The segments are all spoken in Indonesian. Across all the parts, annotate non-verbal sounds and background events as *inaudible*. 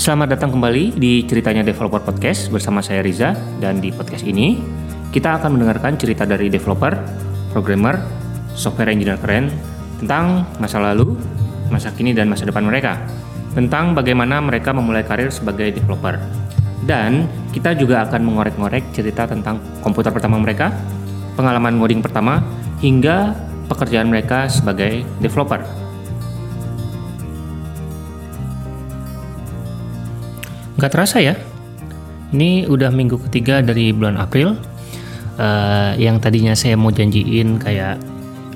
Selamat datang kembali di Ceritanya Developer Podcast bersama saya Riza dan di podcast ini kita akan mendengarkan cerita dari developer, programmer, software engineer keren tentang masa lalu, masa kini dan masa depan mereka. Tentang bagaimana mereka memulai karir sebagai developer. Dan kita juga akan mengorek-ngorek cerita tentang komputer pertama mereka, pengalaman ngoding pertama, hingga pekerjaan mereka sebagai developer. Gak terasa ya, ini udah minggu ketiga dari bulan April. Uh, yang tadinya saya mau janjiin kayak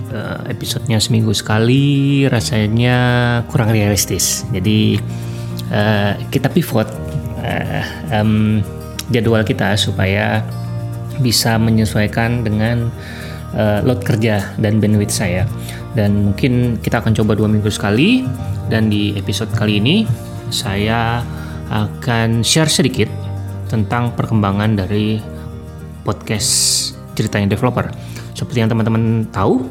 uh, episodenya seminggu sekali, rasanya kurang realistis. Jadi uh, kita pivot uh, um, jadwal kita supaya bisa menyesuaikan dengan uh, load kerja dan bandwidth saya. Dan mungkin kita akan coba dua minggu sekali. Dan di episode kali ini saya akan share sedikit tentang perkembangan dari podcast ceritanya developer. Seperti yang teman-teman tahu,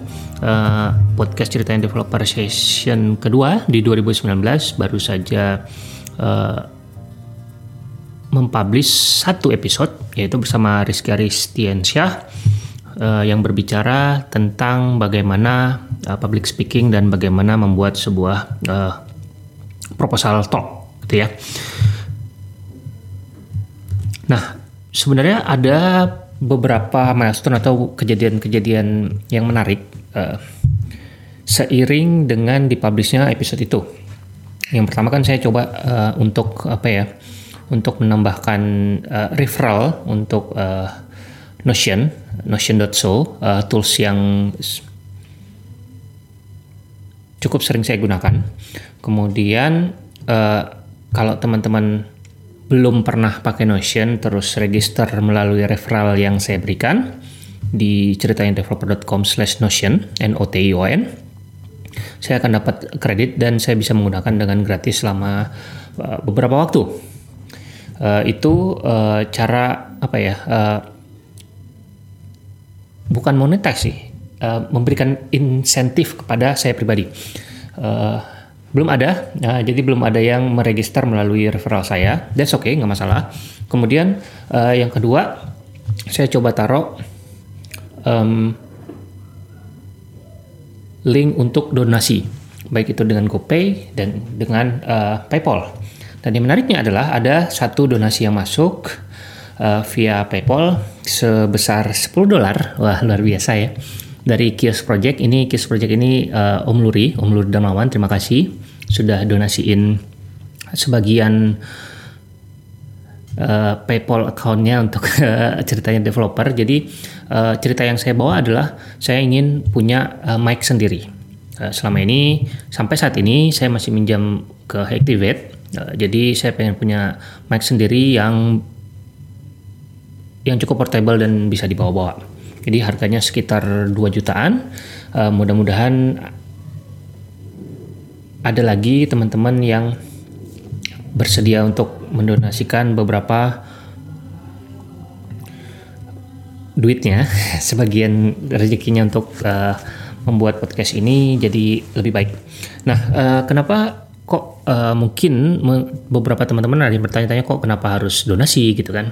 uh, podcast ceritanya developer session kedua di 2019 baru saja uh, mempublish satu episode yaitu bersama Rizky Aristiansyah uh, yang berbicara tentang bagaimana uh, public speaking dan bagaimana membuat sebuah uh, proposal talk gitu ya. Nah, sebenarnya ada beberapa milestone atau kejadian-kejadian yang menarik uh, seiring dengan dipublishnya episode itu. Yang pertama kan saya coba uh, untuk apa ya? Untuk menambahkan uh, referral untuk uh, Notion, Notion.so, uh, tools yang cukup sering saya gunakan. Kemudian uh, kalau teman-teman belum pernah pakai Notion terus register melalui referral yang saya berikan di ceritaindeveloper.com slash Notion, N-O-T-I-O-N, saya akan dapat kredit dan saya bisa menggunakan dengan gratis selama uh, beberapa waktu. Uh, itu uh, cara apa ya? Uh, bukan monetis sih, uh, memberikan insentif kepada saya pribadi. Uh, belum ada, nah, jadi belum ada yang meregister melalui referral saya. That's okay, nggak masalah. Kemudian uh, yang kedua, saya coba taruh um, link untuk donasi, baik itu dengan GoPay dan dengan uh, PayPal. Dan yang menariknya adalah ada satu donasi yang masuk uh, via PayPal sebesar 10 dolar, wah luar biasa ya dari Kios Project. Ini Kios Project ini uh, Om Luri, Om Luri Damawan, terima kasih sudah donasiin sebagian uh, PayPal accountnya untuk uh, ceritanya developer. Jadi uh, cerita yang saya bawa adalah saya ingin punya uh, mic sendiri. Uh, selama ini sampai saat ini saya masih minjam ke Activate. Uh, jadi saya pengen punya mic sendiri yang yang cukup portable dan bisa dibawa-bawa. Jadi harganya sekitar 2 jutaan. Uh, mudah-mudahan ada lagi teman-teman yang bersedia untuk mendonasikan beberapa duitnya, *laughs* sebagian rezekinya untuk uh, membuat podcast ini jadi lebih baik. Nah, uh, kenapa kok uh, mungkin beberapa teman-teman ada yang bertanya-tanya kok kenapa harus donasi gitu kan?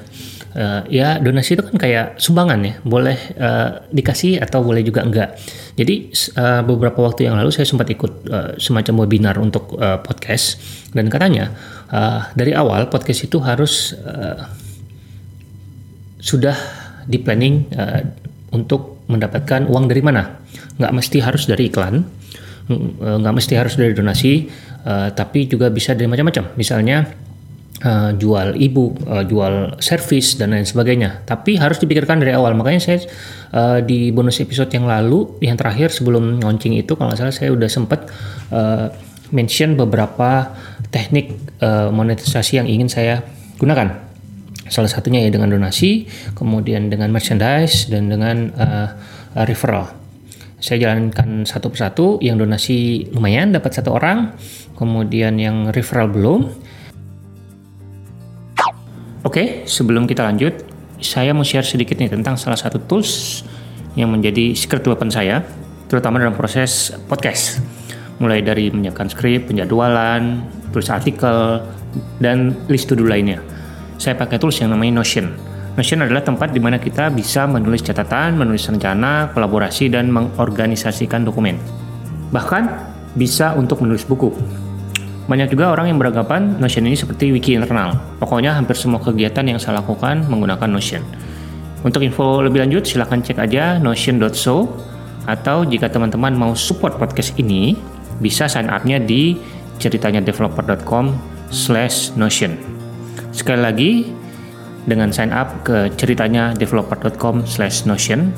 Uh, ya donasi itu kan kayak sumbangan ya, boleh uh, dikasih atau boleh juga enggak. Jadi uh, beberapa waktu yang lalu saya sempat ikut uh, semacam webinar untuk uh, podcast dan katanya uh, dari awal podcast itu harus uh, sudah di planning uh, untuk mendapatkan uang dari mana. Nggak mesti harus dari iklan, nggak mesti harus dari donasi uh, tapi juga bisa dari macam-macam. Misalnya uh, jual ibu, uh, jual servis dan lain sebagainya. Tapi harus dipikirkan dari awal. Makanya saya uh, di bonus episode yang lalu, yang terakhir sebelum launching itu, kalau nggak salah saya udah sempat uh, mention beberapa teknik uh, monetisasi yang ingin saya gunakan. Salah satunya ya dengan donasi, kemudian dengan merchandise dan dengan uh, referral saya jalankan satu persatu yang donasi lumayan dapat satu orang kemudian yang referral belum oke sebelum kita lanjut saya mau share sedikit nih tentang salah satu tools yang menjadi secret weapon saya terutama dalam proses podcast mulai dari menyiapkan skrip, penjadwalan, tulis artikel, dan list to do lainnya. Saya pakai tools yang namanya Notion. Notion adalah tempat di mana kita bisa menulis catatan, menulis rencana, kolaborasi, dan mengorganisasikan dokumen. Bahkan bisa untuk menulis buku. Banyak juga orang yang beranggapan Notion ini seperti wiki internal. Pokoknya hampir semua kegiatan yang saya lakukan menggunakan Notion. Untuk info lebih lanjut silahkan cek aja notion.so atau jika teman-teman mau support podcast ini bisa sign up-nya di ceritanya developer.com slash notion. Sekali lagi, dengan sign up ke ceritanya developer.com slash notion,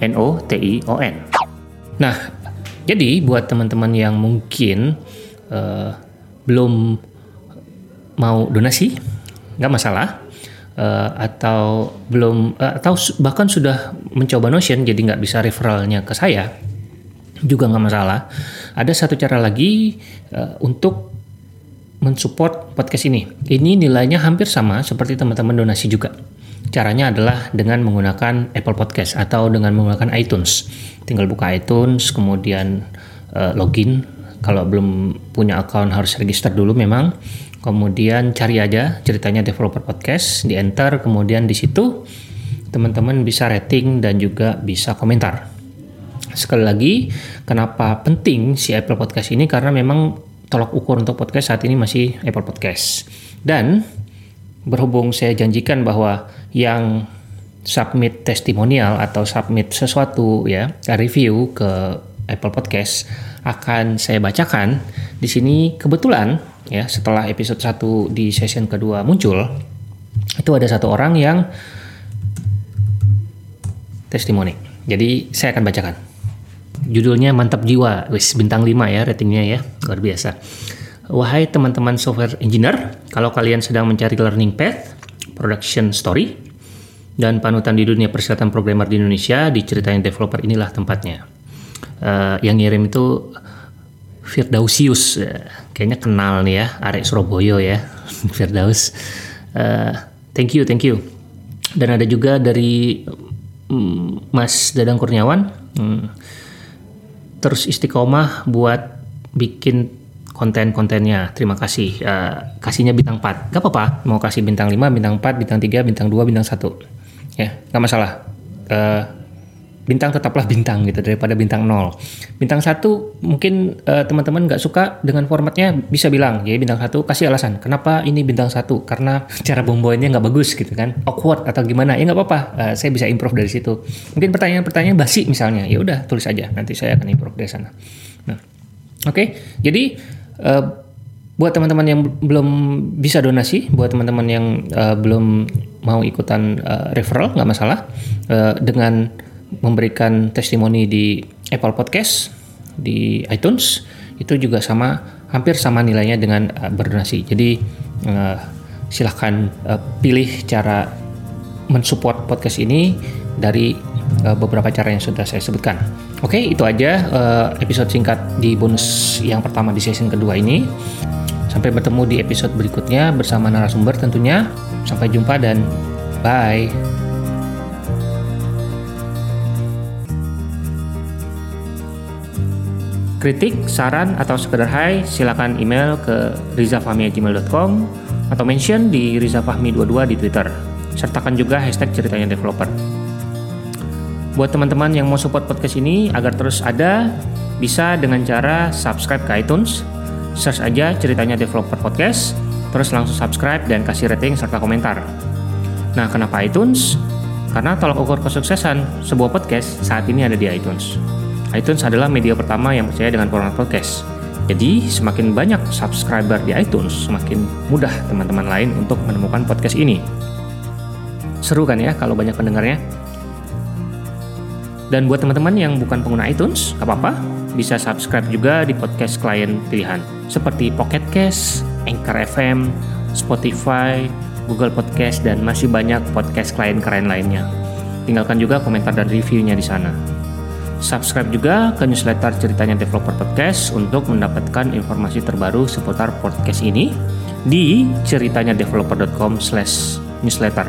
N-O-T-I-O-N. Nah, jadi buat teman-teman yang mungkin uh, belum mau donasi, nggak masalah. Uh, atau belum uh, atau bahkan sudah mencoba Notion jadi nggak bisa referralnya ke saya juga nggak masalah. Ada satu cara lagi uh, untuk mensupport podcast ini. Ini nilainya hampir sama seperti teman-teman donasi juga. Caranya adalah dengan menggunakan Apple Podcast atau dengan menggunakan iTunes. Tinggal buka iTunes, kemudian uh, login. Kalau belum punya account harus register dulu memang. Kemudian cari aja ceritanya developer podcast, di enter, kemudian di situ teman-teman bisa rating dan juga bisa komentar. Sekali lagi, kenapa penting si Apple Podcast ini? Karena memang tolak ukur untuk podcast saat ini masih Apple Podcast. Dan berhubung saya janjikan bahwa yang submit testimonial atau submit sesuatu ya review ke Apple Podcast akan saya bacakan di sini kebetulan ya setelah episode 1 di session kedua muncul itu ada satu orang yang testimoni. Jadi saya akan bacakan. Judulnya Mantap Jiwa, wis bintang 5 ya ratingnya ya, luar biasa. Wahai teman-teman software engineer, kalau kalian sedang mencari learning path, production story, dan panutan di dunia persilatan programmer di Indonesia, diceritain developer inilah tempatnya. Uh, yang ngirim itu Firdausius, uh, kayaknya kenal nih ya, Arek Surabaya ya, *laughs* Firdaus. Uh, thank you, thank you. Dan ada juga dari um, Mas Dadang Kurniawan. Um, terus istiqomah buat bikin konten-kontennya. Terima kasih. Uh, kasihnya bintang 4. Gak apa-apa. Mau kasih bintang 5, bintang 4, bintang 3, bintang 2, bintang 1. Ya, gak masalah. Uh, bintang tetaplah bintang gitu daripada bintang 0. Bintang 1 mungkin uh, teman-teman nggak suka dengan formatnya bisa bilang, ya bintang 1 kasih alasan. Kenapa ini bintang 1? Karena cara pembawaannya nggak bagus gitu kan. Awkward atau gimana. Ya nggak apa-apa. Uh, saya bisa improve dari situ. Mungkin pertanyaan-pertanyaan basi misalnya. Ya udah tulis aja. Nanti saya akan improve dari sana. Nah, oke. Okay. Jadi uh, buat teman-teman yang belum bisa donasi, buat teman-teman yang uh, belum mau ikutan uh, referral nggak masalah uh, dengan memberikan testimoni di Apple Podcast, di iTunes, itu juga sama hampir sama nilainya dengan uh, berdonasi. Jadi uh, silahkan uh, pilih cara mensupport podcast ini dari uh, beberapa cara yang sudah saya sebutkan. Oke, itu aja uh, episode singkat di bonus yang pertama di season kedua ini. Sampai bertemu di episode berikutnya bersama narasumber tentunya. Sampai jumpa dan bye. Kritik, saran, atau sekedar hai, silakan email ke rizafahmi@gmail.com atau mention di rizafahmi22 di Twitter. Sertakan juga hashtag ceritanya developer. Buat teman-teman yang mau support podcast ini agar terus ada, bisa dengan cara subscribe ke iTunes, search aja ceritanya developer podcast, terus langsung subscribe dan kasih rating serta komentar. Nah, kenapa iTunes? Karena tolak ukur kesuksesan sebuah podcast saat ini ada di iTunes iTunes adalah media pertama yang percaya dengan format podcast. Jadi, semakin banyak subscriber di iTunes, semakin mudah teman-teman lain untuk menemukan podcast ini. Seru kan ya kalau banyak pendengarnya? Dan buat teman-teman yang bukan pengguna iTunes, gak apa-apa, bisa subscribe juga di podcast klien pilihan, seperti Pocket Cast, Anchor FM, Spotify, Google Podcast, dan masih banyak podcast klien keren lainnya. Tinggalkan juga komentar dan reviewnya di sana. Subscribe juga ke newsletter Ceritanya Developer Podcast untuk mendapatkan informasi terbaru seputar podcast ini di ceritanyadeveloper.com slash newsletter.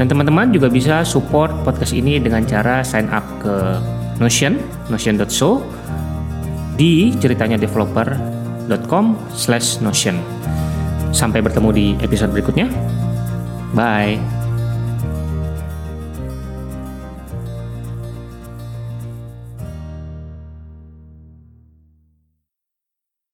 Dan teman-teman juga bisa support podcast ini dengan cara sign up ke Notion, notion.so di ceritanyadeveloper.com slash notion. Sampai bertemu di episode berikutnya. Bye.